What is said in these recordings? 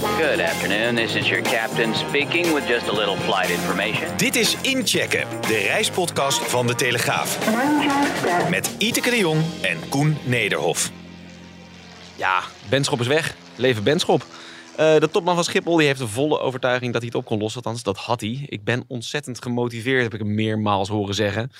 Good afternoon. This is your captain speaking with just a little flight information. Dit is Inchecken, de reispodcast van De Telegraaf. Met Iteke de Jong en Koen Nederhof. Ja, Benschop is weg. Leven Benschop. Eh, de topman van Schiphol die heeft de volle overtuiging dat hij het op kon lossen. Althans, dat had hij. Ik ben ontzettend gemotiveerd, heb ik hem meermaals horen zeggen.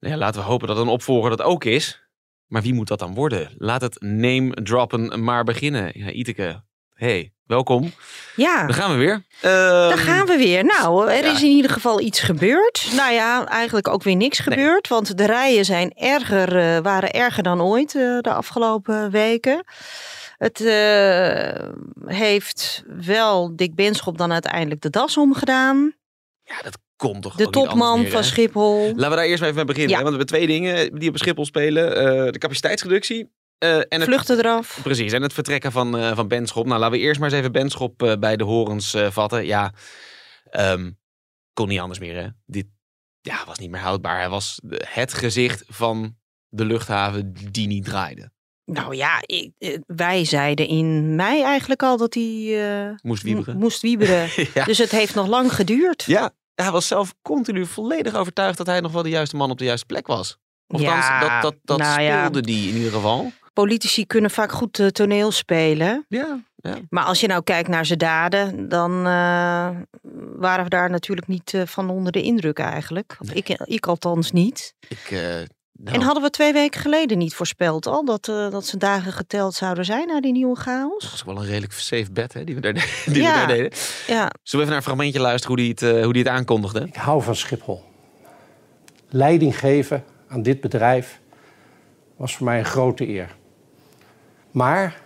Nou ja, laten we hopen dat een opvolger dat ook is. Maar wie moet dat dan worden? Laat het name droppen maar beginnen. Ja, Iteke, hey, welkom. Ja, Daar gaan we weer. daar Ehm, gaan we weer. Nou, er ja. is in ieder geval iets gebeurd. Nou ja, eigenlijk ook weer niks Nee. gebeurd. Want de rijen zijn erger, eh, waren erger dan ooit eh, de afgelopen weken. Het eh, heeft wel Dick Benschop dan uiteindelijk de das omgedaan. Ja, dat komt toch De topman meer, van? Schiphol. Laten we daar eerst maar even mee beginnen. Ja. hè, Want we hebben twee dingen die op Schiphol spelen. De capaciteitsreductie eh, en het Vluchten eraf. Precies, en het vertrekken van, eh van Benschop. Nou, laten we eerst maar eens even Benschop eh, bij de horens vatten. Ja, ehm, kon niet anders meer, hè? Dit ja, was niet meer houdbaar. Hij was het gezicht van de luchthaven die niet draaide. Nou ja, ik- wij zeiden in mei eigenlijk al dat hij Moest wieberen. mo- moest wieberen. ja. Dus het heeft nog lang geduurd. ja, hij was zelf continu volledig overtuigd dat hij nog wel de juiste man op de juiste plek was. Of Ja, dat, dat, dat nou ja. speelde die in ieder geval. Politici kunnen vaak goed eh, toneel spelen. Ja, ja. Maar als je nou kijkt naar zijn daden, dan eh, waren we daar natuurlijk niet eh, van onder de indruk eigenlijk. Of ik, ik althans niet. Ik, eh, nou, En hadden we twee weken geleden niet voorspeld al dat, eh, dat zijn dagen geteld zouden zijn na die nieuwe chaos? dat was wel een redelijk safe bet hè, die we daar, die we Ja. daar deden. Ja, Zullen we even naar een fragmentje luisteren hoe die het, hoe die het aankondigde? Ik hou van Schiphol. Leiding geven aan dit bedrijf was voor mij een grote eer. Maar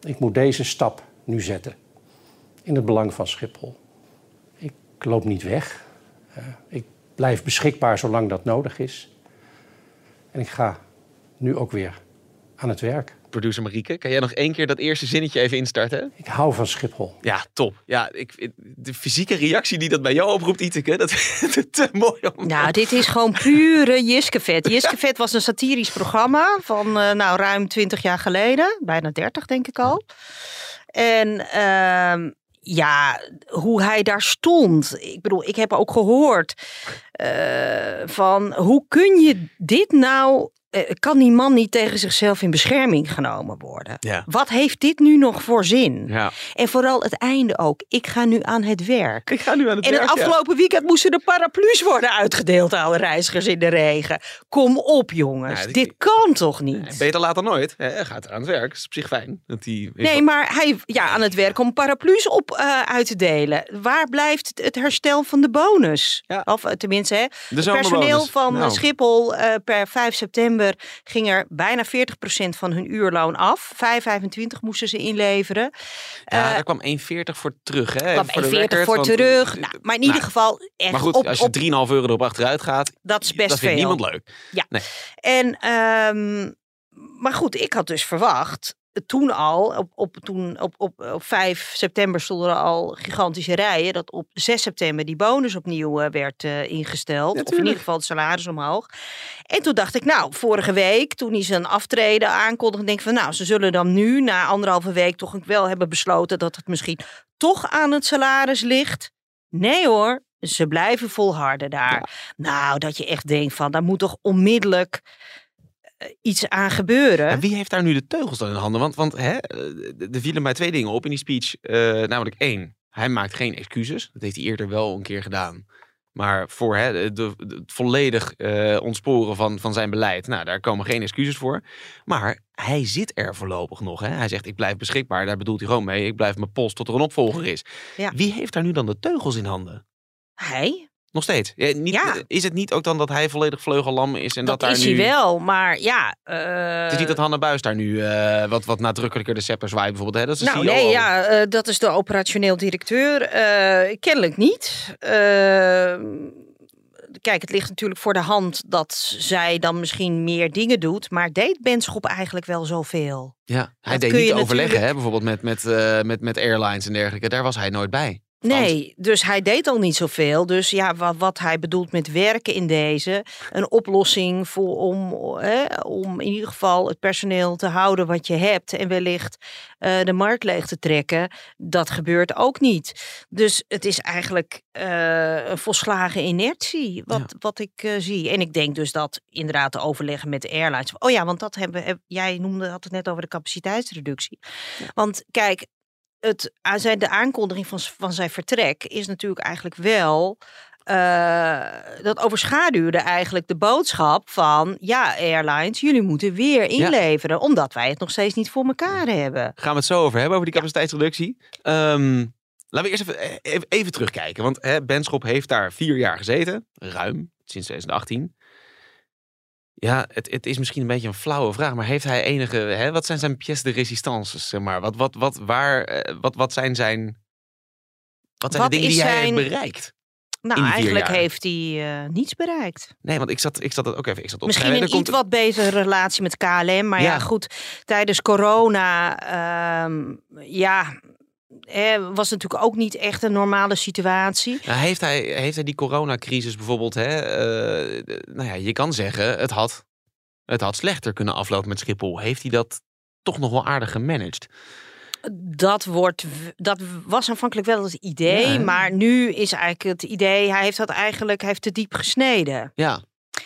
ik moet deze stap nu zetten. In het belang van Schiphol. Ik loop niet weg. Eh, ik blijf beschikbaar zolang dat nodig is. En ik ga nu ook weer aan het werk. Producer Marieke, kan jij nog één keer dat eerste zinnetje even instarten? Ik hou van Schiphol. Ja, top. Ja, ik, de fysieke reactie die dat bij jou oproept, Iteke, dat is te mooi om... nou dit is gewoon pure Jiskevet. Jiskevet was een satirisch programma van eh, nou, ruim 20 jaar geleden. Bijna 30 denk ik al. En ehm, ja, hoe hij daar stond. Ik bedoel, ik heb ook gehoord eh, van hoe kun je dit nou... eh, kan die man niet tegen zichzelf in bescherming genomen worden? Ja. Wat heeft dit nu nog voor zin? Ja. En vooral het einde ook. Ik ga nu aan het werk. Ik ga nu aan het En het werk, ja. afgelopen weekend moesten de paraplu's worden uitgedeeld aan de reizigers in de regen. Kom op, jongens. Dit kan toch niet? Beter laat dan nooit. Hij gaat aan het werk. Dat is op zich fijn. Dat die Nee, maar hij ja, aan het werk om paraplu's op eh, uit te delen. Waar blijft het, het herstel van de bonus? Of eh, tenminste, hè, De het personeel van Nou. Schiphol per 5 september ging er bijna 40% van hun uurloon af. 5,25 moesten ze inleveren. Ja, Eh, daar kwam 1,40 voor terug. Hè, kwam voor de 1,40 record, voor want- terug. Nou, maar in ieder Nou, geval echt Maar goed, op, als je op 3,5 euro erop achteruit gaat, dat is best dat veel. vindt niemand leuk. En, ehm, maar goed, ik had dus verwacht, eh, toen al, op, op, toen, op, op, op 5 september stonden er al gigantische rijen, dat op 6 september die bonus opnieuw eh, werd eh, ingesteld. of in ieder geval het salaris omhoog. En toen dacht ik, nou, vorige week, toen hij zijn aftreden aankondigde, denk ik van, nou, ze zullen dan nu, na anderhalve week, toch wel hebben besloten dat het misschien toch aan het salaris ligt. Nee hoor, ze blijven volharden daar. Nou, dat je echt denkt van, daar moet toch onmiddellijk iets aan gebeuren. En wie heeft daar nu de teugels dan in handen? Want, want hè, eh, er vielen mij twee dingen op in die speech. Eh, namelijk één, hij maakt geen excuses. Dat heeft hij eerder wel een keer gedaan. Maar voor hè, de, de- het volledig eh, ontsporen van, van zijn beleid, nou, daar komen geen excuses voor. Maar hij zit er voorlopig nog. Hè? Hij zegt, ik blijf beschikbaar. Daar bedoelt hij gewoon mee. Ik blijf mijn post tot er een opvolger is. Ja. Wie heeft daar nu dan de teugels in handen? Hij? Nog steeds. Ja, niet, Ja. Is het niet ook dan dat hij volledig vleugellam is en dat, dat daar is nu... hij wel, maar ja. eh, Het is niet dat Hanne Buis daar nu eh, wat, wat nadrukkelijker de scepter zwaait bijvoorbeeld. Hè? Dat is Nou COO. nee, ja, eh, dat is de operationeel directeur. Eh, kennelijk niet. Eh, kijk, het ligt natuurlijk voor de hand dat zij dan misschien meer dingen doet. Maar deed Benschop eigenlijk wel zoveel? Ja, hij Dat deed niet overleggen, natuurlijk- hè? bijvoorbeeld met, met, eh, met, met airlines en dergelijke. Daar was hij nooit bij. Nee, dus hij deed al niet zoveel. Dus ja, wat, wat hij bedoelt met werken in deze, een oplossing voor om, hè, om in ieder geval het personeel te houden wat je hebt en wellicht eh, de markt leeg te trekken, dat gebeurt ook niet. Dus het is eigenlijk eh, een volslagen inertie wat, Ja. wat ik eh, zie. En ik denk dus dat inderdaad de overleggen met de airlines. Oh ja, want dat hebben heb- jij noemde had het net over de capaciteitsreductie. Want kijk, het, aan zijn, de aankondiging van, van zijn vertrek is natuurlijk eigenlijk wel. eh, dat overschaduwde eigenlijk de boodschap van ja, airlines, jullie moeten weer inleveren, omdat wij het nog steeds niet voor elkaar hebben. Gaan we het zo over hebben, over die capaciteitsreductie. Ehm, laten we eerst even, eh, even, even terugkijken. Want hè, Benschop heeft daar vier jaar gezeten. Ruim, sinds 2018. Ja, het, het is misschien een beetje een flauwe vraag. Maar heeft hij enige... Hè, wat zijn zijn pièces de résistance, zeg maar? Wat, wat, wat, waar, eh, wat, wat zijn zijn... Wat zijn Wat de dingen die hij zijn- heeft bereikt? Nou, eigenlijk jaar. heeft hij eh, niets bereikt. Nee, want ik zat, ik zat het ook even... Ik zat op Misschien een iets wat betere relatie met KLM. Maar ja, Ja. goed, tijdens corona, ehm, ja, eh, was natuurlijk ook niet echt een normale situatie. Nou, heeft, hij, heeft hij die coronacrisis bijvoorbeeld, hè, eh, nou ja, je kan zeggen, het had, het had slechter kunnen aflopen met Schiphol. Heeft hij dat toch nog wel aardig gemanaged? Dat, wordt, dat was aanvankelijk wel het idee, Ja. maar nu is eigenlijk het idee, hij heeft dat eigenlijk hij heeft te diep gesneden. Ja,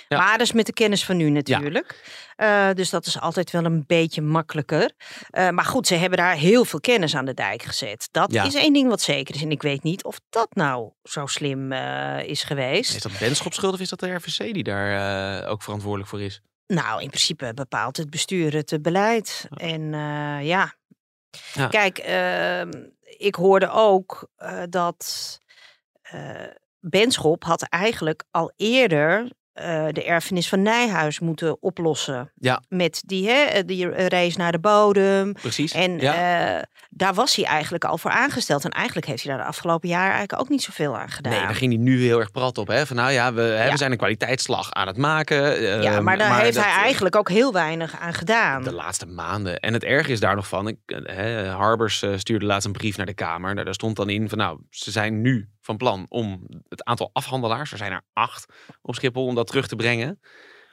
Ja. Maar dat is met de kennis van nu natuurlijk. Eh, dus dat is altijd wel een beetje makkelijker. Eh, maar goed, ze hebben daar heel veel kennis aan de dijk gezet. Dat Ja. is één ding wat zeker is. En ik weet niet of dat nou zo slim eh, is geweest. is dat Benschop schuld of is dat de RVC die daar ook verantwoordelijk voor is? Nou, in principe bepaalt het bestuur het beleid. En ja. Ja. Kijk, ehm, ik hoorde ook dat Benschop had eigenlijk al eerder eh, de erfenis van Nijhuis moeten oplossen. Ja. Met die, hè, die race naar de bodem. Precies. En ja. eh, daar was hij eigenlijk al voor aangesteld. En eigenlijk heeft hij daar de afgelopen jaren eigenlijk ook niet zoveel aan gedaan. Nee, daar ging hij nu heel erg prat op. Hè? Van nou ja, we, hè, Ja. we zijn een kwaliteitsslag aan het maken. ja, maar daar heeft dat, hij eh, eigenlijk ook heel weinig aan gedaan. De laatste maanden. En het erge is daar nog van. Ik, eh, hè, Harbers eh, stuurde laatst een brief naar de Kamer. Daar, daar stond dan in van nou, ze zijn nu van plan om het aantal afhandelaars, er zijn er acht op Schiphol, om dat terug te brengen.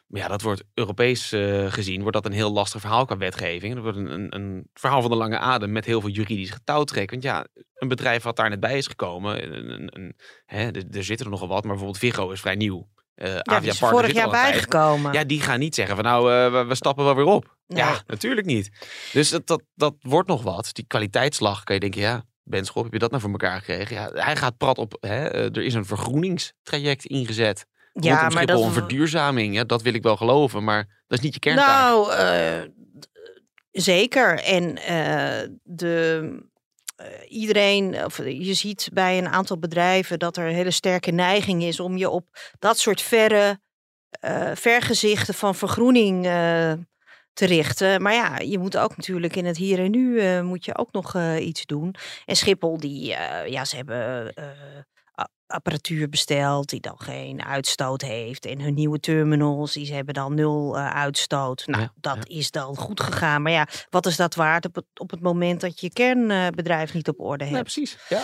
Maar ja, dat wordt Europees eh, gezien, wordt dat een heel lastig verhaal qua wetgeving. Dat wordt een, een, een verhaal van de lange adem met heel veel juridisch getouwtrek. Want ja, een bedrijf wat daar net bij is gekomen, een, een, hè, er, er zitten er nogal wat, maar bijvoorbeeld Vigo is vrij nieuw. Eh ja, Avia die is vorig jaar bijgekomen. Ja, die gaan niet zeggen van nou, eh, we, we stappen wel weer op. Nee. Ja, natuurlijk niet. Dus dat, dat, dat wordt nog wat. Die kwaliteitsslag kan je denken, ja, Ben Schop, heb je dat nou voor elkaar gekregen? Ja, hij gaat prat op, hè, eh, er is een vergroeningstraject ingezet. Ja, maar Schiphol, dat een verduurzaming. Ja, dat wil ik wel geloven, maar dat is niet je kerntaak. Nou, eh, zeker. En eh, de, iedereen, of je ziet bij een aantal bedrijven dat er een hele sterke neiging is om je op dat soort verre vergezichten van vergroening te richten. Maar ja, je moet ook natuurlijk in het hier en nu eh, moet je ook nog eh, iets doen. En Schiphol, die, eh, ja, ze hebben apparatuur besteld die dan geen uitstoot heeft. En hun nieuwe terminals, die ze hebben dan nul eh, uitstoot. Nou, Ja, dat is dan goed gegaan. Maar ja, wat is dat waard op het, op het moment dat je kernbedrijf niet op orde hebt? Precies. Ja.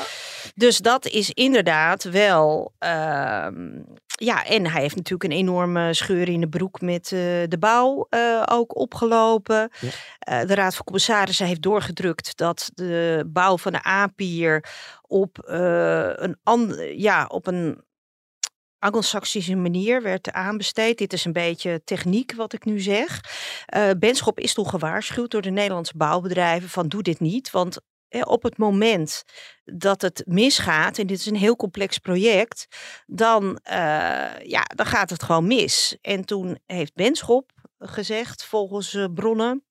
Dus dat is inderdaad wel. ehm, ja, en hij heeft natuurlijk een enorme scheur in de broek met eh, de bouw eh, ook opgelopen. De Raad van Commissarissen heeft doorgedrukt dat de bouw van de A-pier op eh, een ja, op een Anglo-Saxische manier werd aanbesteed. Dit is een beetje techniek wat ik nu zeg. Eh Benschop is toen gewaarschuwd door de Nederlandse bouwbedrijven van doe dit niet, want op het moment dat het misgaat, en dit is een heel complex project, dan, eh, ja, dan gaat het gewoon mis. En toen heeft Benschop gezegd, volgens bronnen,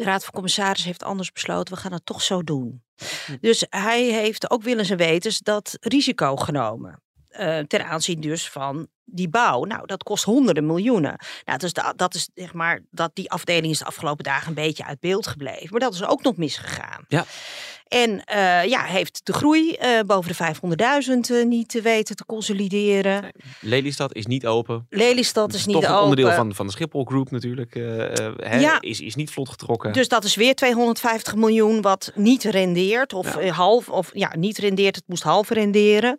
de Raad van Commissarissen heeft anders besloten, we gaan het toch zo doen. Dus hij heeft ook willens en wetens dat risico genomen. eh, ten aanzien dus van die bouw. Nou, dat kost honderden miljoenen. Nou, dus da- dat is zeg maar dat die afdeling is de afgelopen dagen een beetje uit beeld gebleven. Maar dat is ook nog misgegaan. Ja. En eh, ja, heeft de groei eh, boven de 500.000 eh, niet te weten te consolideren. Lelystad is niet open. Lelystad is niet Toch een open. onderdeel van, van de Schiphol Group natuurlijk. hè, Ja. is, is niet vlot getrokken. Dus dat is weer 250 miljoen wat niet rendeert. Of Ja. half, of ja, niet rendeert, het moest half renderen.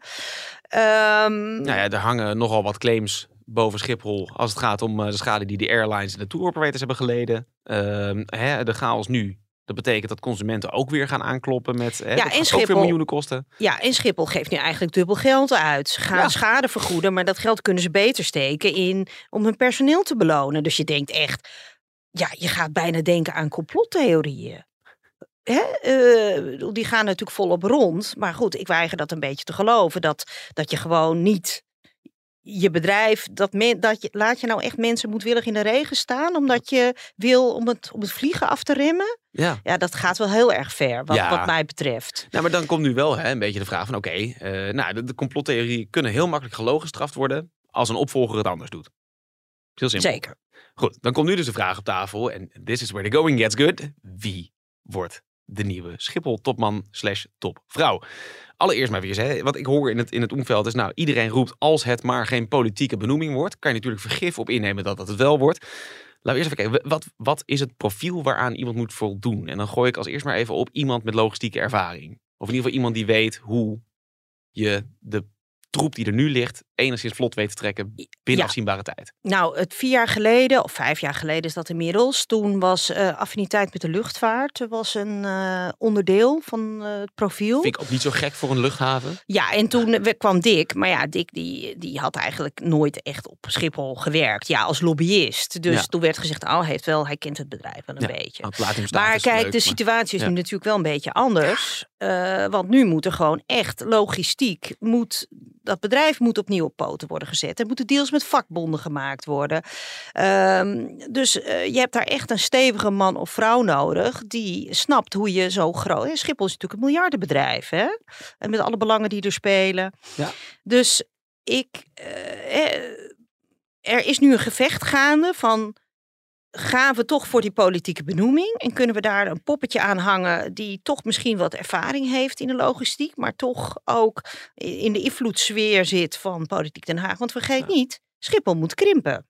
Ehm, Nou ja, er hangen nogal wat claims boven Schiphol als het gaat om de schade die de airlines en de tour operators hebben geleden. Ehm, hè, de chaos nu. Dat betekent dat consumenten ook weer gaan aankloppen met hè, Ja, en Schiphol- miljoenen kosten. Ja, en Schiphol geeft nu eigenlijk dubbel geld uit. Ze gaan Ja. schade vergoeden, maar dat geld kunnen ze beter steken in om hun personeel te belonen. Dus je denkt echt, ja, je gaat bijna denken aan complottheorieën. Hè? eh, die gaan natuurlijk volop rond. Maar goed, ik weiger dat een beetje te geloven. Dat, dat je gewoon niet je bedrijf, dat, men, dat je, laat je nou echt mensen moedwillig in de regen staan. Omdat je wil om het, om het vliegen af te remmen. Ja. Ja, dat gaat wel heel erg ver, wat, Ja. wat mij betreft. Nou, maar dan komt nu wel hè, een beetje de vraag van oké, eh, nou, de, de complottheorieën kunnen heel makkelijk gelogen gestraft worden als een opvolger het anders doet. Heel simpel. Zeker. Goed, dan komt nu dus de vraag op tafel. En this is where the going gets good. Wie wordt de nieuwe Schiphol-topman slash topvrouw? Allereerst maar weer eens, wat ik hoor in het, in het omveld is... nou, iedereen roept als het maar geen politieke benoeming wordt... kan je natuurlijk vergif op innemen dat dat het wel wordt. Laten we eerst even kijken, wat, wat is het profiel waaraan iemand moet voldoen? En dan gooi ik als eerst maar even op iemand met logistieke ervaring. Of in ieder geval iemand die weet hoe je de troep die er nu ligt... enigszins vlot weet te trekken binnen Ja. afzienbare tijd. Nou, het vier jaar geleden, of vijf jaar geleden is dat inmiddels. Toen was eh, affiniteit met de luchtvaart er was een eh, onderdeel van eh, het profiel. Vind ik ook niet zo gek voor een luchthaven. Ja, en toen kwam Dick. Maar ja, Dick die, die had eigenlijk nooit echt op Schiphol gewerkt. Ja, als lobbyist. Dus Ja. toen werd gezegd, oh, hij heeft wel, hij kent het bedrijf wel een Ja, beetje. Maar kijk, leuk, de maar- situatie is nu natuurlijk wel een beetje anders. Eh, want nu moet er gewoon echt logistiek, moet, dat bedrijf moet opnieuw op poten worden gezet. Er moeten deals met vakbonden gemaakt worden. Ehm, dus eh, je hebt daar echt een stevige man of vrouw nodig die snapt hoe je zo groot... hè, Schiphol is natuurlijk een miljardenbedrijf, hè? En met alle belangen die er spelen. Ja. Dus ik... eh, eh, er is nu een gevecht gaande van gaan we toch voor die politieke benoeming en kunnen we daar een poppetje aan hangen die toch misschien wat ervaring heeft in de logistiek, maar toch ook in de invloedssfeer zit van politiek Den Haag. Want vergeet niet, Schiphol moet krimpen.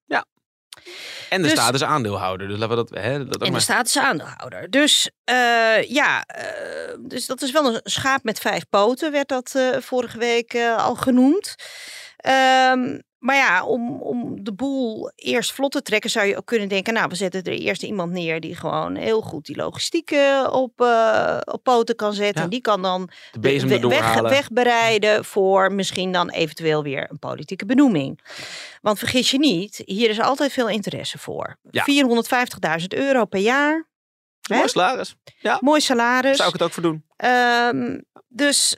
En de Dus- status aandeelhouder. Dus laten we dat... Hè, dat ook En de maar- status aandeelhouder. Dus eh, ja, eh, dus dat is wel een schaap met vijf poten, werd dat eh, vorige week al genoemd. Ehm, maar ja, om, om de boel eerst vlot te trekken, zou je ook kunnen denken: Nou, we zetten er eerst iemand neer die gewoon heel goed die logistiek eh, op, eh, op poten kan zetten. Ja. En die kan dan de bezem erdoor weg, wegbereiden voor misschien dan eventueel weer een politieke benoeming. Want vergis je niet, hier is altijd veel interesse voor. Ja. 450.000 euro per jaar. hè? Mooi salaris. Mooi salaris. Zou ik het ook voor doen. Ehm, dus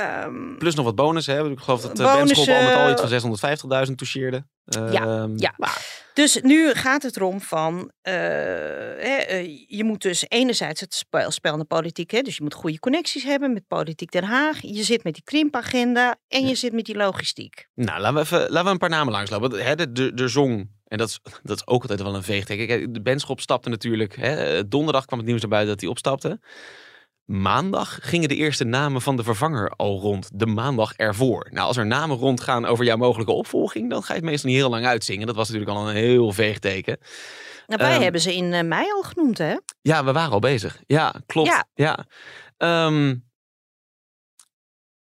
ehm, Plus nog wat bonus. Hè. Ik geloof dat de Bonussen. Benschop al met al iets van 650.000 toucheerde. Ja, Ehm, ja. maar Dus nu gaat het erom van, eh, hè, eh, je moet dus enerzijds het spel, spel in de politiek, hè, dus je moet goede connecties hebben met politiek Den Haag. Je zit met die krimpagenda en je zit met die logistiek. Nou, laten we, even, laten we een paar namen langslopen. Hè, de, de, de zong, en dat is, dat is ook altijd wel een veegteken. De Benschop stapte natuurlijk. Hè, donderdag kwam het nieuws naar buiten dat hij opstapte. Maandag gingen de eerste namen van de vervanger al rond. De maandag ervoor. Nou, als er namen rondgaan over jouw mogelijke opvolging, dan ga je het meestal niet heel lang uitzingen. Dat was natuurlijk al een heel veeg teken. Nou, wij Ehm, hebben ze in eh, mei al genoemd, hè? Ja, we waren al bezig. Ja, klopt. Ja. Ja. Ehm,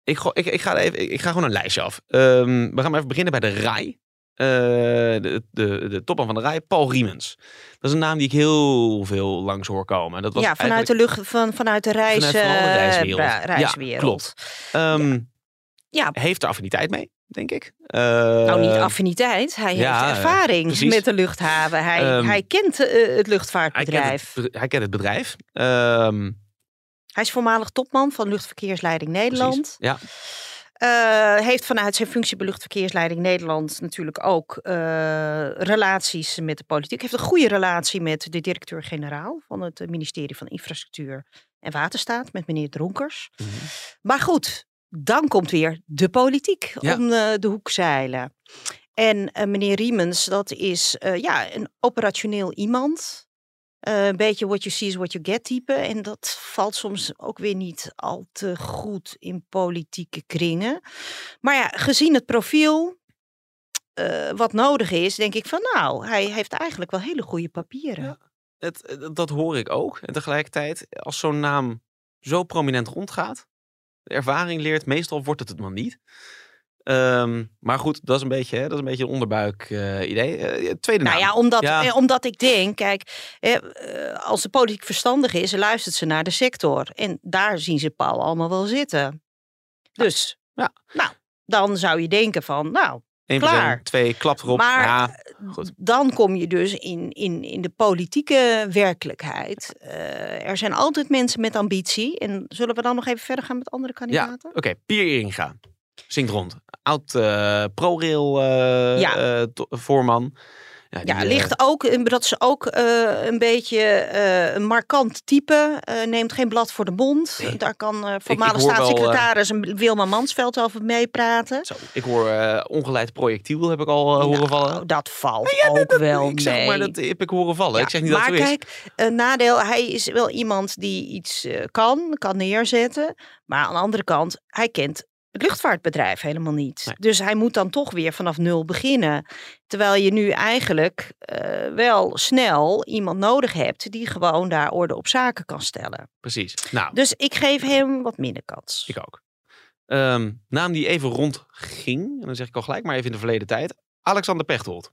ik, ik, ik, ga even, ik, ik ga gewoon een lijstje af. Ehm, we gaan maar even beginnen bij de RAI. Eh, de, de, de topman van de RAI, Paul Riemens. Dat is een naam die ik heel veel langs hoor komen. Dat was ja, vanuit de lucht, van, vanuit de reis, Vanuit de eh, reiswereld. bra- Ja, reiswereld. klopt. Ehm, Ja, Heeft er affiniteit mee, denk ik. nou niet Ehm, affiniteit. Hij ja, heeft ervaring precies. met de luchthaven. Hij, Ehm, hij kent eh, het hij, kent luchtvaartbedrijf. het, hij kent het bedrijf. Ehm, Hij is voormalig topman van Luchtverkeersleiding Nederland. precies. Ja. Eh, heeft vanuit zijn functie bij Luchtverkeersleiding Nederland natuurlijk ook eh, relaties met de politiek. Heeft een goede relatie met de directeur-generaal van het ministerie van Infrastructuur en Waterstaat, met meneer Dronkers. Mhm. Maar goed, dan komt weer de politiek Ja. om eh, de hoek zeilen. En eh, meneer Riemens, dat is eh, ja, een operationeel iemand. Eh, een beetje what you see is what you get type. En dat valt soms ook weer niet al te goed in politieke kringen. Maar ja, gezien het profiel eh, wat nodig is, denk ik van nou, hij heeft eigenlijk wel hele goede papieren. Ja. Het- dat hoor ik ook. En tegelijkertijd, als zo'n naam zo prominent rondgaat, de ervaring leert, meestal wordt het het maar niet. Ehm, maar goed, dat is een beetje, hè, dat is een beetje een onderbuik eh, idee. Eh, tweede Nou naam. ja, omdat, Ja. eh, omdat ik denk, kijk, eh, als de politiek verstandig is, luistert ze naar de sector. En daar zien ze Paul allemaal wel zitten. Dus, Ja. nou, dan zou je denken van, nou, klaar. twee, klapt erop. Maar ja, goed. dan kom je dus in, in, in de politieke werkelijkheid. Er zijn altijd mensen met ambitie. En zullen we dan nog even verder gaan met andere Ja, kandidaten? oké. Pier Eringa. Zingt rond. Oud eh ProRail eh, Ja. eh, Ja, eh, ligt ook, in- dat ze ook een beetje een markant type. neemt geen blad voor de mond. Nee. Daar kan voormalig wel, staatssecretaris Wilma Mansveld over meepraten. Zo, ik hoor ongeleid projectiel heb ik al horen Nou, vallen. Dat valt ook wel ik zeg mee. maar, dat heb ik horen vallen. Ja, ik zeg niet dat maar zo is. kijk, een nadeel, hij is wel iemand die iets kan, kan neerzetten. Maar aan de andere kant, hij kent het luchtvaartbedrijf helemaal niet. Nee. Dus hij moet dan toch weer vanaf nul beginnen. Terwijl je nu eigenlijk eh, wel snel iemand nodig hebt die gewoon daar orde op zaken kan stellen. Precies. Nou, Dus ik geef hem wat minder kans. ik ook. Ehm, naam die even rondging, en dan zeg ik al gelijk maar even in de verleden tijd. Alexander Pechtold.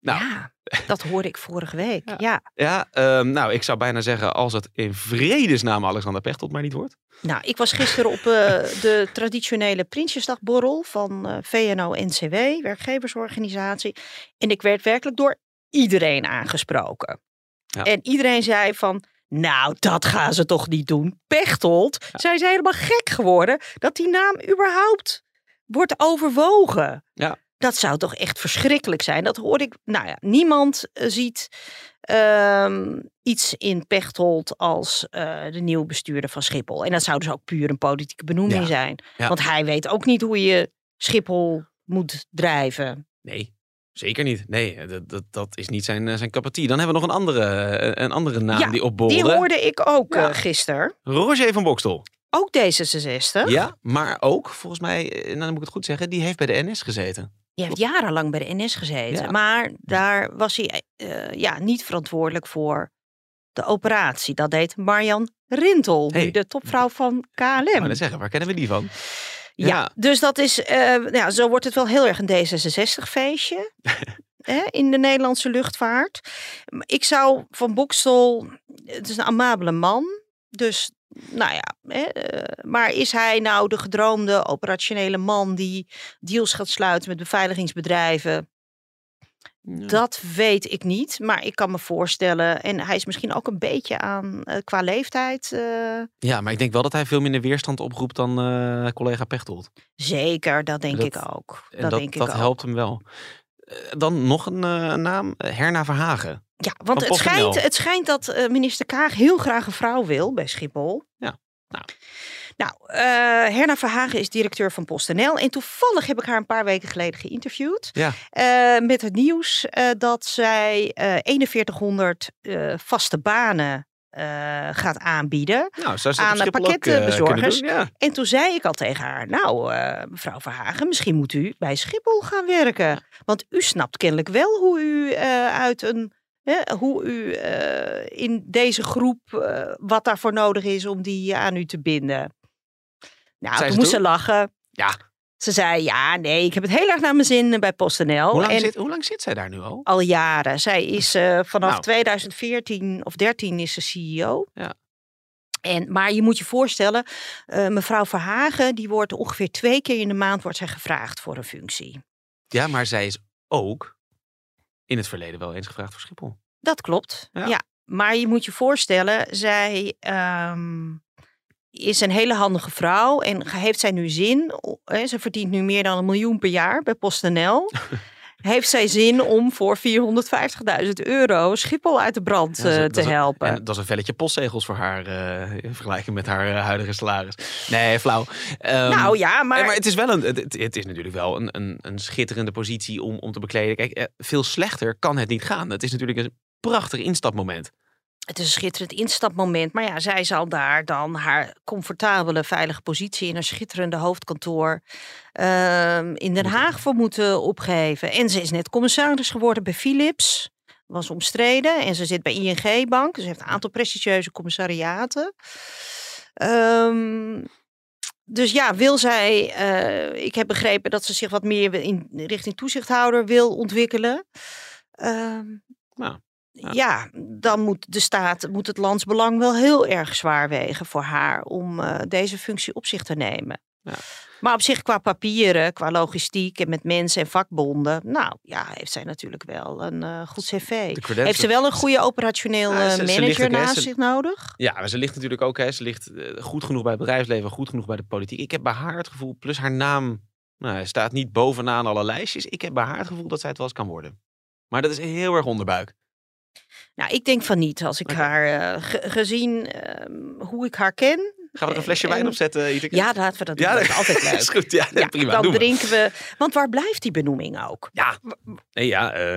Nou, Ja, dat hoorde ik vorige week. Ja. Ja. ja, ehm, nou, ik zou bijna zeggen als het in vredesnaam Alexander Pechtold maar niet wordt. Nou, ik was gisteren op eh, de traditionele Prinsjesdagborrel van eh, VNO-NCW, werkgeversorganisatie. En ik werd werkelijk door iedereen aangesproken. Ja. En iedereen zei van, nou, dat gaan ze toch niet doen. Pechtold, zij zijn helemaal gek geworden dat die naam überhaupt wordt overwogen. Ja. Dat zou toch echt verschrikkelijk zijn. Dat hoorde ik. Nou ja, niemand eh, ziet ehm, iets in Pechtold als eh, de nieuwe bestuurder van Schiphol. En dat zou dus ook puur een politieke benoeming Ja. zijn. Ja. Want hij weet ook niet hoe je Schiphol moet drijven. Nee, zeker niet. Nee, dat, dat, dat is niet zijn, eh, zijn. Dan hebben we nog een andere, eh, een andere naam Ja, die Die opborrelde. hoorde ik ook eh, gisteren. Roger van Bokstel. Ook D66. Ja, maar ook, volgens mij, eh, nou, dan moet ik het goed zeggen, die heeft bij de NS gezeten. Die heeft jarenlang bij de NS gezeten. Ja. Maar daar was hij eh, ja, niet verantwoordelijk voor de operatie. Dat deed Marjan Rintel, nu Hey. de topvrouw van KLM. Ik net zeggen, waar kennen we die van? Ja, Ja. dus dat is, eh, ja, zo wordt het wel heel erg een D66-feestje hè, in de Nederlandse luchtvaart. Ik zou van Bokstel, het is een amabele man, dus nou ja, hè, eh, maar is hij nou de gedroomde operationele man die deals gaat sluiten met beveiligingsbedrijven? Dat weet ik niet, maar ik kan me voorstellen. En hij is misschien ook een beetje aan eh, qua leeftijd. eh, Ja, maar ik denk wel dat hij veel minder weerstand oproept dan collega Pechtold. zeker, dat denk Dat- ik ook. En Dat, dat, denk ik dat ook. helpt hem wel. Eh, dan nog een eh, naam, eh, Herna Verhagen. Ja, want het schijnt, het schijnt dat eh, minister Kaag heel graag een vrouw wil bij Schiphol. Ja, nou. Nou, Herna Verhagen is directeur van PostNL. En toevallig heb ik haar een paar weken geleden geïnterviewd. Ja. met het nieuws dat zij eh 4100 eh, vaste banen gaat aanbieden. Nou, Aan de eh, pakketbezorgers. kunnen doen? Ja. En toen zei ik al tegen haar, nou eh, mevrouw Verhagen, misschien moet u bij Schiphol gaan werken. Want u snapt kennelijk wel hoe u eh, uit een, hoe u eh, in deze groep, eh, wat daarvoor nodig is om die aan u te binden. Nou, toen moest ze lachen. Ja. Ze zei, ja nee, ik heb het heel erg naar mijn zin bij PostNL. Hoe, lang en zit, hoe lang zit zij daar nu al? al jaren. Zij is eh, vanaf Nou. 2014 of 13 is ze CEO. Ja. En, maar je moet je voorstellen, eh, mevrouw Verhagen, die wordt ongeveer twee keer in de maand wordt zij gevraagd voor een functie. Ja, maar zij is ook in het verleden wel eens gevraagd voor Schiphol. Dat klopt. Ja. Ja. Maar je moet je voorstellen, zij ehm, is een hele handige vrouw en heeft zij nu zin? Ze verdient nu meer dan een miljoen per jaar bij PostNL. heeft zij zin om voor 450.000 euro Schiphol uit de brand Ja, dat is- eh, dat te een- helpen. En dat is een velletje postzegels voor haar eh, in vergelijking met haar eh, huidige salaris. Nee, flauw. Ehm, nou ja, maar, maar het is wel een. Het, is natuurlijk wel een, een, een schitterende positie om, om te bekleden. Kijk, veel slechter kan het niet gaan. Het is natuurlijk een prachtig instapmoment. Het is een schitterend instapmoment. Maar ja, zij zal daar dan haar comfortabele, veilige positie in een schitterende hoofdkantoor ehm, in Den Haag voor moeten opgeven. En ze is net commissaris geworden bij Philips. Was omstreden. En ze zit bij ING Bank. Ze heeft een aantal prestigieuze commissariaten. Ehm, dus ja, wil zij. eh, ik heb begrepen dat ze zich wat meer in richting toezichthouder wil ontwikkelen. Ehm, Nou, ja. ja, dan moet de staat, moet het landsbelang wel heel erg zwaar wegen voor haar om eh, deze functie op zich te nemen. Ja. Maar op zich qua papieren, qua logistiek en met mensen en vakbonden, nou ja, heeft zij natuurlijk wel een eh, goed cv. Heeft ze wel een goede operationeel Ja, eh, ze- manager naast zich nodig? Ja, maar ze ligt natuurlijk ook. Hè, ze ligt goed genoeg bij het bedrijfsleven, goed genoeg bij de politiek. Ik heb bij haar het gevoel, plus haar naam nou, staat niet bovenaan alle lijstjes. Ik heb bij haar het gevoel dat zij het wel eens kan worden. Maar dat is heel erg onderbuik. Nou, ik denk van niet. Als ik haar, eh, ge- gezien ehm, hoe ik haar ken. Gaan we er een en- flesje wijn en- op zetten, Iteke? Ja, laten we dat doen. Ja, dat is altijd leuk. is goed. Ja, Ja, prima. dan doen drinken we. Want waar blijft die benoeming ook? Ja, nee, ja eh,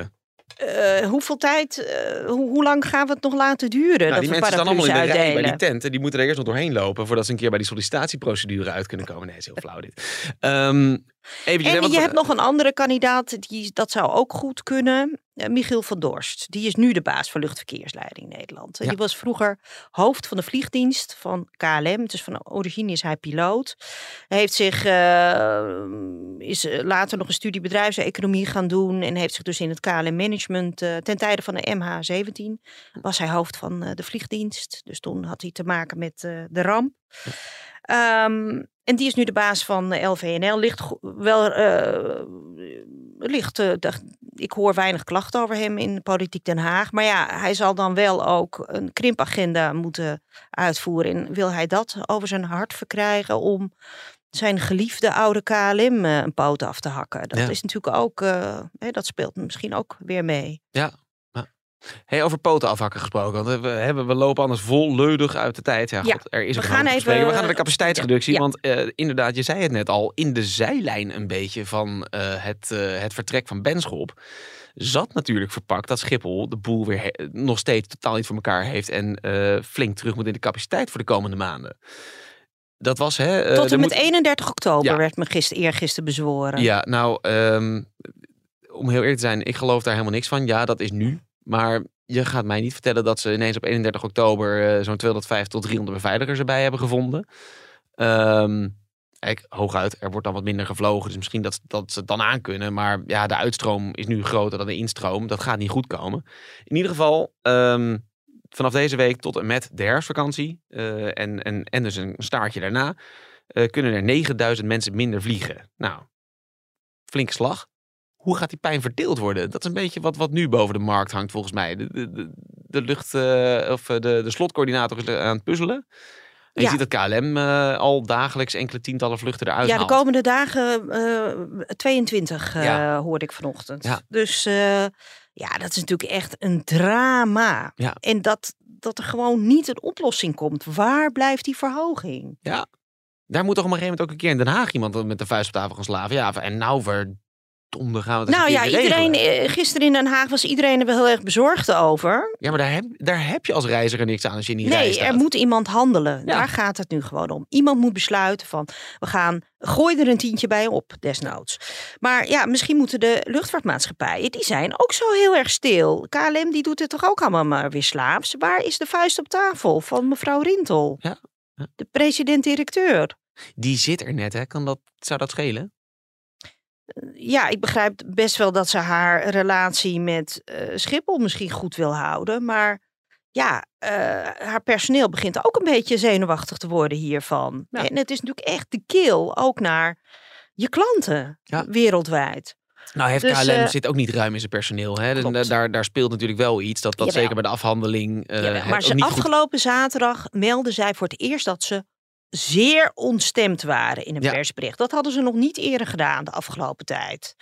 Eh, hoeveel tijd, eh, hoe, hoe lang gaan we het nog laten duren? nou, dat die mensen staan allemaal in de bij die tent. En die moeten er eerst nog doorheen lopen voordat ze een keer bij die sollicitatieprocedure uit kunnen komen. Nee, is heel flauw dit. Ehm eventjes, En je hebt nog een andere kandidaat, die, dat zou ook goed kunnen. Eh, Michiel van Dorst. Die is nu de baas van luchtverkeersleiding Nederland. Ja. Die was vroeger hoofd van de vliegdienst van KLM. Dus van origine is hij piloot. Hij heeft zich, eh, is eh, later nog een studie bedrijfseconomie gaan doen. En heeft zich dus in het KLM management, eh, ten tijde van de MH17, was hij hoofd van de vliegdienst. Dus toen had hij te maken met de ramp. Ehm, en die is nu de baas van LVNL. Ligt go- wel, eh, ligt, eh, ik hoor weinig klachten over hem in Politiek Den Haag. Maar ja, hij zal dan wel ook een krimpagenda moeten uitvoeren. En wil hij dat over zijn hart verkrijgen om zijn geliefde oude KLM eh, een poot af te hakken? Dat Ja. is natuurlijk ook, eh, hè, dat speelt misschien ook weer mee. Hey, over poten afhakken gesproken. Want we, hebben, we lopen anders volledig uit de tijd. Ja, Ja, God, er is we gaan even-. We gaan naar de capaciteitsreductie. Ja. Want eh, inderdaad, je zei het net al. In de zijlijn een beetje van eh, het, eh, het vertrek van Benschop. Zat natuurlijk verpakt dat Schiphol de boel weer nog steeds totaal niet voor elkaar heeft. En flink terug moet in de capaciteit voor de komende maanden. Dat was hè. Tot en met moet- 31 oktober werd me gister, eergisteren bezworen. Ja, nou, ehm, om heel eerlijk te zijn, ik geloof daar helemaal niks van. Ja, dat is nu. Maar je gaat mij niet vertellen dat ze ineens op 31 oktober eh, zo'n 250 tot 300 beveiligers erbij hebben gevonden. Kijk, hooguit, er wordt dan wat minder gevlogen. Dus misschien dat, dat ze het dan aankunnen. Maar ja, de uitstroom is nu groter dan de instroom. Dat gaat niet goed komen. In ieder geval, ehm, vanaf deze week tot en met de herfstvakantie. eh, en, en, en dus een staartje daarna. eh, kunnen er 9000 mensen minder vliegen. Nou, flinke slag. Hoe gaat die pijn verdeeld worden? Dat is een beetje wat, wat nu boven de markt hangt, volgens mij. De, de, de, lucht, eh, of eh, de, de slotcoördinator is aan het puzzelen. En je Ja. ziet dat KLM eh, al dagelijks enkele tientallen vluchten eruit Ja, de komende dagen eh 22 eh, Ja. hoorde ik vanochtend. Ja. Dus ja, dat is natuurlijk echt een drama. Ja. En dat, dat er gewoon niet een oplossing komt. Waar blijft die verhoging? Daar moet toch op een gegeven moment ook een keer in Den Haag iemand met de vuist op tafel gaan slaven. Ja, en nou verdomme gaan we het eens Nou ja, regelen. iedereen, eh, gisteren in Den Haag was iedereen er wel heel erg bezorgd over. Ja, maar daar heb, daar heb je als reiziger niks aan als je rij Nee, staat. er moet iemand handelen. Ja. Daar gaat het nu gewoon om. Iemand moet besluiten van, we gaan, gooi er een tientje bij op, desnoods. Maar ja, misschien moeten de luchtvaartmaatschappijen, die zijn ook zo heel erg stil. KLM, die doet het toch ook allemaal maar weer slaaps. Waar is de vuist op tafel van mevrouw Rintel? Ja, ja. De president-directeur. Die zit er net, hè? Kan dat, zou dat schelen? Ja, ik begrijp best wel dat ze haar relatie met eh, Schiphol misschien goed wil houden. Maar ja, eh, haar personeel begint ook een beetje zenuwachtig te worden hiervan. Ja. En het is natuurlijk echt de keel ook naar je klanten Ja. wereldwijd. Nou, heeft Dus, KLM eh, zit ook niet ruim in zijn personeel. Hè? Dus daar, daar speelt natuurlijk wel iets. Dat, dat Jawel. zeker bij de afhandeling. Jawel, maar ze goed afgelopen zaterdag meldde zij voor het eerst dat ze zeer ontstemd waren in een Ja. persbericht. Dat hadden ze nog niet eerder gedaan de afgelopen tijd.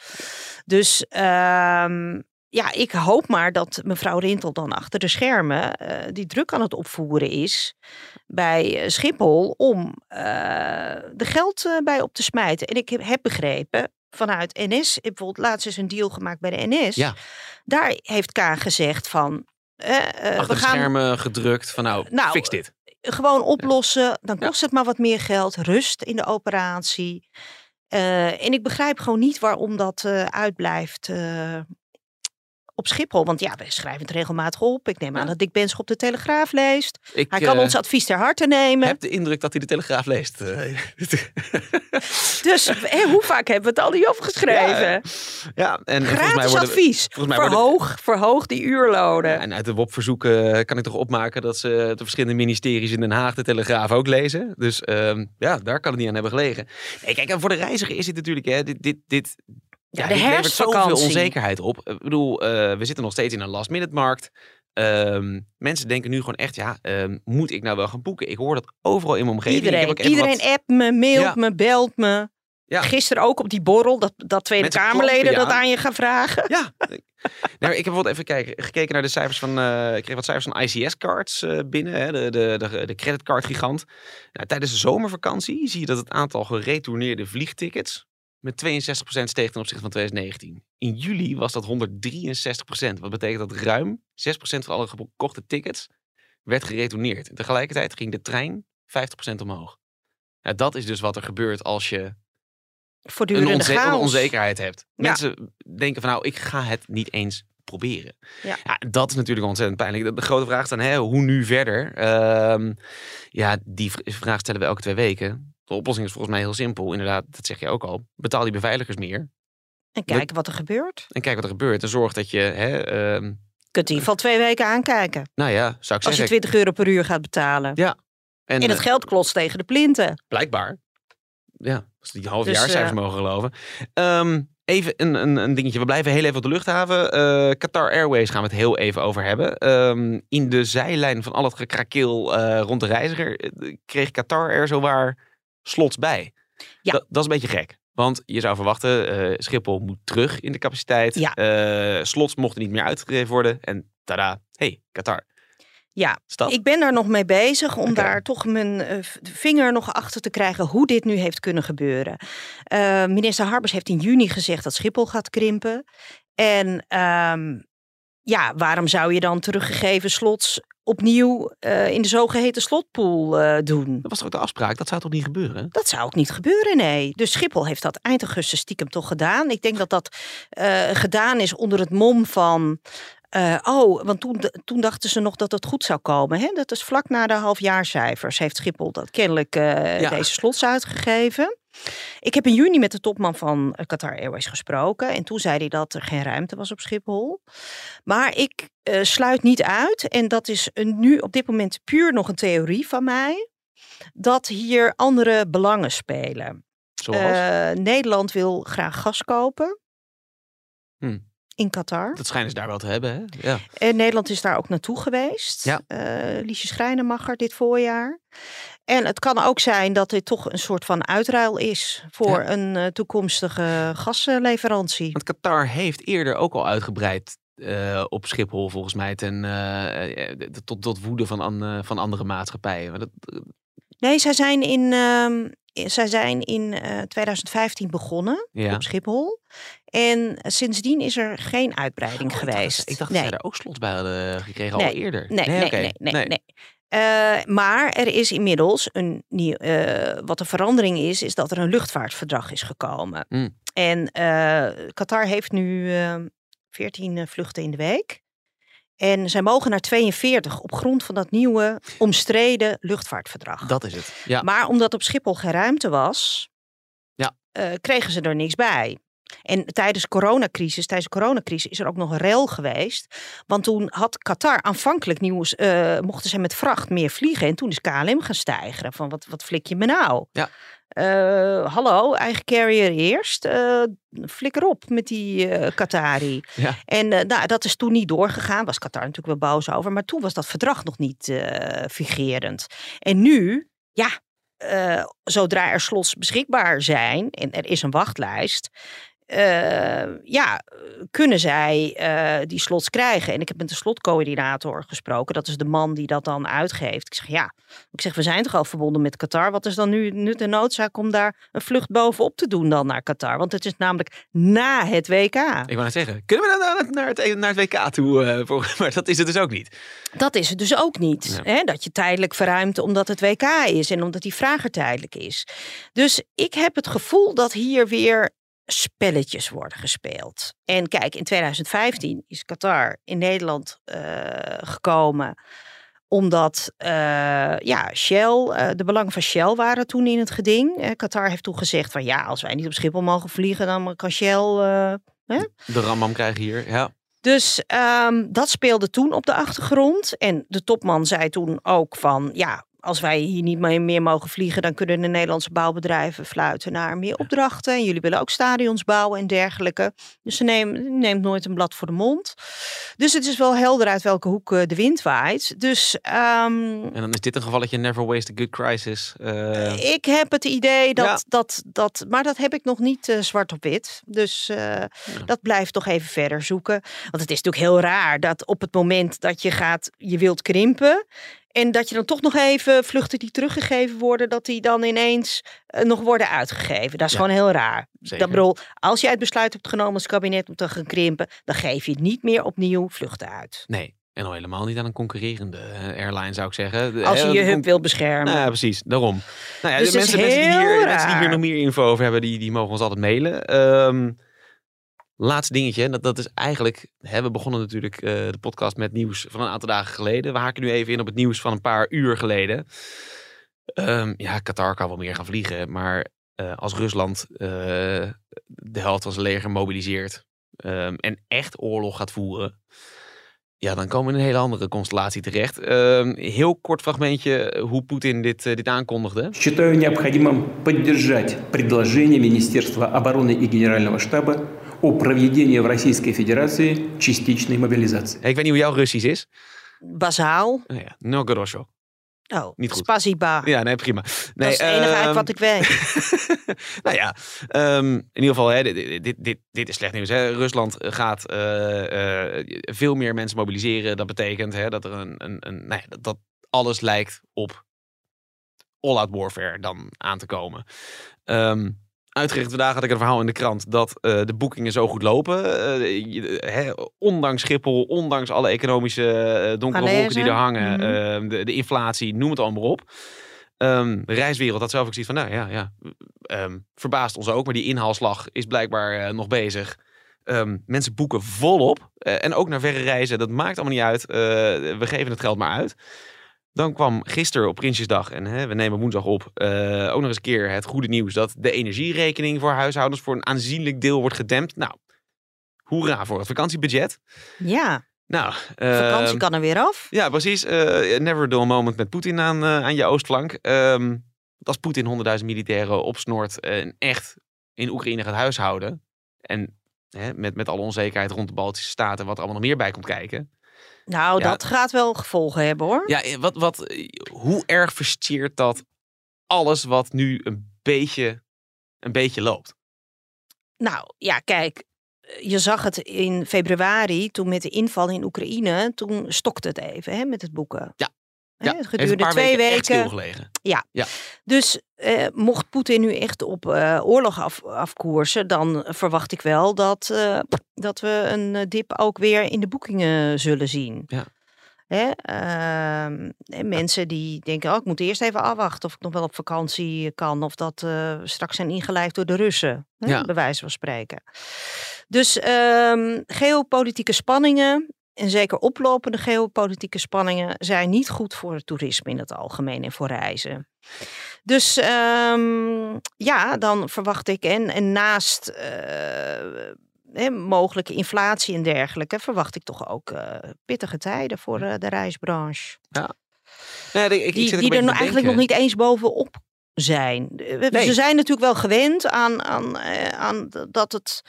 Dus ehm, ja, ik hoop maar dat mevrouw Rintel dan achter de schermen eh, die druk aan het opvoeren is bij eh, Schiphol om eh er geld bij op te smijten. En ik heb, begrepen vanuit NS, ik bijvoorbeeld laatst eens een deal gemaakt bij de NS. Ja. Daar heeft Kaan gezegd van. eh, Achter we de gaan schermen gedrukt van nou, Nou, fix dit. Gewoon oplossen. Dan Ja. kost het maar wat meer geld. Rust in de operatie. Eh, en ik begrijp gewoon niet waarom dat eh, uitblijft eh, op Schiphol. Want ja, we schrijven het regelmatig op. Ik neem aan Ja. dat Dick Benschop de Telegraaf leest. Ik Hij kan eh, ons advies ter harte nemen. heb de indruk dat hij de Telegraaf leest. eh. Dus hoe vaak hebben we het al niet opgeschreven? ja, en volgens mij Gratis worden advies. volgens mij worden- verhoog, verhoog die uurlonen. Ja, en uit de WOP-verzoeken kan ik toch opmaken dat ze de verschillende ministeries in Den Haag de Telegraaf ook lezen. Dus ehm, ja, daar kan het niet aan hebben gelegen. Nee, kijk, en voor de reiziger is dit natuurlijk, hè, dit, dit, dit, Ja, de levert zoveel herfstvakantie. onzekerheid op. Ik bedoel, eh, we zitten nog steeds in een last-minute markt. Ehm, mensen denken nu gewoon echt, ja, ehm, moet ik nou wel gaan boeken? Ik hoor dat overal in mijn omgeving. Ik heb Iedereen, iedereen wat- appt me, mailt Ja. me, belt me. Ja. Gisteren ook op die borrel, dat, dat Tweede Mensen Kamerleden dat aan. je gaan vragen. Ja. nou, ik heb wat even kijken, gekeken naar de cijfers van. eh, ik kreeg wat cijfers van ICS-cards eh, binnen, hè, de, de, de, de creditcard-gigant. Nou, tijdens de zomervakantie zie je dat het aantal geretourneerde vliegtickets met 62% steeg ten opzichte van 2019. In juli was dat 163%. Wat betekent dat ruim 6% van alle gekochte tickets werd geretourneerd. En tegelijkertijd ging de trein 50% omhoog. Ja, dat is dus wat er gebeurt als je een, onze- onzekerheid hebt. Ja. Mensen denken van nou, ik ga het niet eens proberen. Ja. dat is natuurlijk ontzettend pijnlijk. De, grote vraag is dan, hè, hoe nu verder? Ehm, ja, die vraag stellen we elke twee weken. De oplossing is volgens mij heel simpel. Inderdaad, dat zeg je ook al. Betaal die beveiligers meer. En kijken wat er gebeurt. En kijk wat er gebeurt. En zorg dat je, hè, Je kunt in ieder geval twee weken aankijken. nou ja, zou ik Als je zeggen. 20 euro per uur gaat betalen. Ja. en, En het eh, geld klotst tegen de plinten. Blijkbaar. Ja, als die Dus, halfjaarcijfers eh, mogen geloven. Ehm, even een, een, een dingetje. We blijven heel even op de luchthaven. Eh, Qatar Airways gaan we het heel even over hebben. Ehm, in de zijlijn van al het gekrakeel rond de reiziger kreeg Qatar er zowaar slots bij. Ja. Dat, dat is een beetje gek. Want je zou verwachten, eh, Schiphol moet terug in de capaciteit. Ja. Eh, slots mochten niet meer uitgegeven worden. En tada, hey, Qatar. Ja, ik ben daar nog mee bezig om daar toch mijn eh, vinger nog achter te krijgen hoe dit nu heeft kunnen gebeuren. Minister Harbers heeft in juni gezegd dat Schiphol gaat krimpen. En ehm, ja, waarom zou je dan teruggegeven slots opnieuw eh, in de zogeheten slotpool eh, doen? Dat was toch ook de afspraak? Dat zou toch niet gebeuren? Dat zou ook niet gebeuren, nee. Dus Schiphol heeft dat eind augustus stiekem toch gedaan. Ik denk dat dat eh, gedaan is onder het mom van... oh, want toen, toen dachten ze nog dat het goed zou komen. Hè? Dat is vlak na de halfjaarcijfers heeft Schiphol dat kennelijk Ja. deze slots uitgegeven. Ik heb in juni met de topman van eh, Qatar Airways gesproken. En toen zei hij dat er geen ruimte was op Schiphol. Maar ik eh, sluit niet uit, en dat is een, nu op dit moment puur nog een theorie van mij dat hier andere belangen spelen. Zoals? Eh, Nederland wil graag gas kopen. Hmm. In Qatar. dat schijnen ze daar wel te hebben, hè? Ja. En Nederland is daar ook naartoe geweest. Ja. Liesje Schrijnemacher dit voorjaar. En het kan ook zijn dat dit toch een soort van uitruil is voor Ja. een eh, toekomstige gasleverantie. Want Qatar heeft eerder ook al uitgebreid eh, op Schiphol, volgens mij, ten, eh, tot, tot woede van, an- van andere maatschappijen. Maar dat, Nee, zij zijn in, ehm, zij zijn in eh, 2015 begonnen ja. op Schiphol. En sindsdien is er geen uitbreiding Oh, ik dacht dat geweest. ze- Ik dacht nee. dat zij daar ook slots bij hadden gekregen Nee. al eerder. Nee, nee, nee, nee. Eh, maar er is inmiddels een nieuw, eh, wat de verandering is, is dat er een luchtvaartverdrag is gekomen. Mm. En eh, Qatar heeft nu eh 14 vluchten in de week. En zij mogen naar 42 op grond van dat nieuwe omstreden luchtvaartverdrag. Dat is het. Ja. Maar omdat op Schiphol geen ruimte was, Ja. kregen ze er niks bij. En tijdens de coronacrisis, tijdens de coronacrisis is er ook nog een rel geweest. Want toen had Qatar aanvankelijk nieuws, eh, mochten ze met vracht meer vliegen. En toen is KLM gaan stijgen. Van wat, wat flik je me nou? Ja. Eh, hallo, eigen carrier eerst. Eh, flikker op met die eh Qatari. Ja. En nou, dat is toen niet doorgegaan. Was Qatar natuurlijk wel boos over. Maar toen was dat verdrag nog niet vigerend. En nu, ja, zodra er slots beschikbaar zijn en er is een wachtlijst, eh, ja, kunnen zij eh, die slots krijgen. En ik heb met de slotcoördinator gesproken. Dat is de man die dat dan uitgeeft. Ik zeg ja, ik zeg we zijn toch al verbonden met Qatar. Wat is dan nu, de noodzaak om daar een vlucht bovenop te doen dan naar Qatar? Want het is namelijk na het WK. Ik wou net zeggen, kunnen we dan naar het, naar het WK toe? eh, maar dat is het dus ook niet. Dat is het dus ook niet. Ja. Hè? Dat je tijdelijk verruimt omdat het WK is en omdat die vraag er tijdelijk is. Dus ik heb het gevoel dat hier weer spelletjes worden gespeeld. En kijk, in 2015 is Qatar in Nederland eh, gekomen omdat eh, ja, Shell, eh, de belangen van Shell waren toen in het geding. Qatar heeft toen gezegd van ja, als wij niet op Schiphol mogen vliegen, dan kan Shell eh, De ramam krijgen hier, ja. dus ehm, dat speelde toen op de achtergrond. En de topman zei toen ook van ja. Als wij hier niet meer mogen vliegen, dan kunnen de Nederlandse bouwbedrijven fluiten naar meer opdrachten. En jullie willen ook stadions bouwen en dergelijke. Dus ze neemt, neemt nooit een blad voor de mond. Dus het is wel helder uit welke hoek eh, de wind waait. Dus ehm, En dan is dit een gevalletje never waste a good crisis. Eh, ik heb het idee dat, Ja. dat, dat, maar dat heb ik nog niet eh, zwart op wit. Dus eh, dat blijft toch even verder zoeken. Want het is natuurlijk heel raar dat op het moment dat je gaat, je wilt krimpen. En dat je dan toch nog even vluchten die teruggegeven worden, dat die dan ineens eh, nog worden uitgegeven. Dat is Ja. gewoon heel raar. Zeker. Dat bedoel, als jij het besluit hebt genomen als kabinet om te gaan krimpen, dan geef je niet meer opnieuw vluchten uit. nee, en al helemaal niet aan een concurrerende eh, airline zou ik zeggen. De- Als je je hub con- wil beschermen. Nou ja, precies. Daarom. Nou ja, Dus de mensen, mensen, die hier, mensen die hier nog meer info over hebben, die, die mogen ons altijd mailen. Ehm, laatste dingetje. Dat, dat is eigenlijk... Hè, we begonnen natuurlijk eh, de podcast met nieuws van een aantal dagen geleden. We haken nu even in op het nieuws van een paar uur geleden. Ehm, ja, Qatar kan wel meer gaan vliegen. Maar eh, als Rusland eh, de helft van zijn leger mobiliseert... ehm, en echt oorlog gaat voeren... Ja, dan komen we in een hele andere constellatie terecht. Ehm, heel kort fragmentje hoe Poetin dit, eh, dit aankondigde. Считаю необходимым поддержать предложение Министерства обороны и Генерального штаба о проведении в Российской Федерации частичной мобилизации. Ik weet niet hoe jouw Russisch is. Bazaal. Oh ja, no gorosho. Oh, Niet goed. Spasiba. Ja, nee, prima. Nee, dat is het enige uit ehm, wat ik weet. nou ja, ehm, in ieder geval, hè, dit, dit, dit, dit is slecht nieuws. Hè. Rusland gaat eh, eh, veel meer mensen mobiliseren. Dat betekent hè, dat er een, een, een nou ja, dat, dat alles lijkt op all-out warfare dan aan te komen. Ehm uitgerekend vandaag had ik een verhaal in de krant dat eh, de boekingen zo goed lopen. Eh, je- hè, ondanks Schiphol, ondanks alle economische eh, donkere wolken die er hangen, Mhm. de, de inflatie, noem het allemaal op. Ehm, de reiswereld had zelf ook zoiets van, nou ja, ja ehm, verbaast ons ook. Maar die inhaalslag is blijkbaar nog bezig. Ehm, mensen boeken volop. En ook naar verre reizen, dat maakt allemaal niet uit. We geven het geld maar uit. Dan kwam gisteren op Prinsjesdag, en hè, we nemen woensdag op, eh, ook nog eens een keer het goede nieuws dat de energierekening voor huishoudens voor een aanzienlijk deel wordt gedempt. Nou, hoera voor het vakantiebudget. Ja, Nou, vakantie ehm, kan er weer af. ja, precies. Eh, never a dull moment met Poetin aan, eh, aan je oostflank. Ehm, als Poetin 100.000 militairen opsnoort en echt in Oekraïne gaat huishouden. En hè, met, met alle onzekerheid rond de Baltische Staten, wat er allemaal nog meer bij komt kijken. Nou, Ja. dat gaat wel gevolgen hebben hoor. Ja, eh, wat, wat, eh, hoe erg versteert dat alles wat nu een beetje, een beetje loopt? Nou, ja, kijk. Je zag het in februari, toen met de inval in Oekraïne, toen stokte het even hè, met het boeken. Ja. Ja, het paar twee weken, echt weken. stilgelegen. Dus eh, mocht Poetin nu echt op eh, oorlog af, afkoersen, dan verwacht ik wel dat, eh, dat we een dip ook weer in de boekingen zullen zien. Ja. Hè? en mensen die denken, oh, ik moet eerst even afwachten of ik nog wel op vakantie kan. Of dat eh, straks zijn ingelijfd door de Russen, hè? Ja. bij wijze van spreken. Dus ehm, geopolitieke spanningen, en zeker oplopende geopolitieke spanningen, zijn niet goed voor het toerisme in het algemeen en voor reizen. Dus ehm, ja, dan verwacht ik, en, en naast eh, hè, mogelijke inflatie en dergelijke, verwacht ik toch ook eh, pittige tijden voor eh, de reisbranche. Nee, ik, ik Die, die er nog eigenlijk nog niet eens bovenop zijn. Nee. Ze zijn natuurlijk wel gewend aan, aan, aan dat het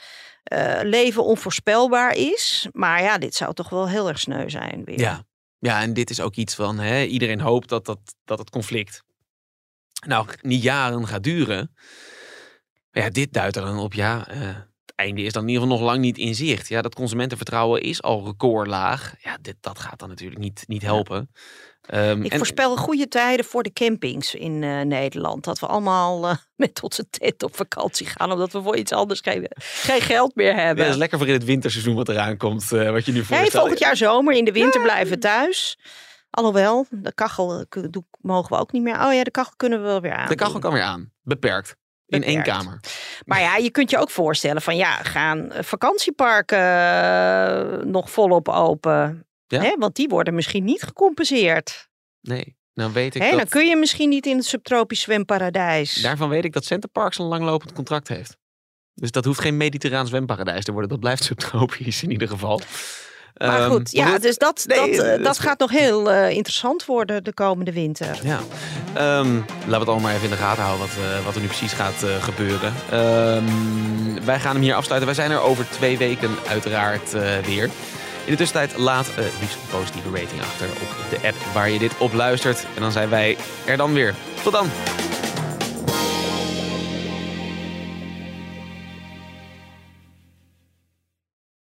eh, leven onvoorspelbaar is. Maar ja, dit zou toch wel heel erg sneu zijn weer. Ja. ja, en dit is ook iets van, hè, iedereen hoopt dat, dat, dat het conflict nou niet jaren gaat duren. Maar ja, dit duidt er dan op, ja, eh, het einde is dan in ieder geval nog lang niet in zicht. Ja, dat consumentenvertrouwen is al recordlaag. Ja, dit, dat gaat dan natuurlijk niet, niet helpen. Ehm, Ik en- voorspel goede tijden voor de campings in eh, Nederland. Dat we allemaal eh, met onze tent op vakantie gaan. Omdat we voor iets anders geen, geen geld meer Ja, hebben. dat is lekker voor in het winterseizoen wat eraan komt. eh, wat je nu Nee, voorstelt. volgend jaar zomer. In de winter blijven we thuis. Alhoewel, de kachel mogen we ook niet meer. Oh ja, de kachel kunnen we wel weer aan. De kachel kan weer aan. Beperkt. In één kamer. Maar ja, je kunt je ook voorstellen van ja, gaan vakantieparken nog volop open? Ja. Hè? Want die worden misschien niet gecompenseerd. Nee, nou weet ik Hè? dat... Dan kun je misschien niet in het subtropisch zwemparadijs. Daarvan weet ik dat Centerparks een langlopend contract heeft. Dus dat hoeft geen mediterraan zwemparadijs te worden. Dat blijft subtropisch in ieder geval. Maar Ehm, goed, ja, dus dat, Nee, dat, eh, dat dat gaat nog heel eh, interessant worden de komende winter. Ja, Ehm, laten we het allemaal maar even in de gaten houden wat, eh, wat er nu precies gaat eh, gebeuren. Ehm, wij gaan hem hier afsluiten. Wij zijn er over twee weken uiteraard eh, weer. In de tussentijd laat eh, liefst een positieve rating achter op de app waar je dit op luistert. En dan zijn wij er dan weer. Tot dan!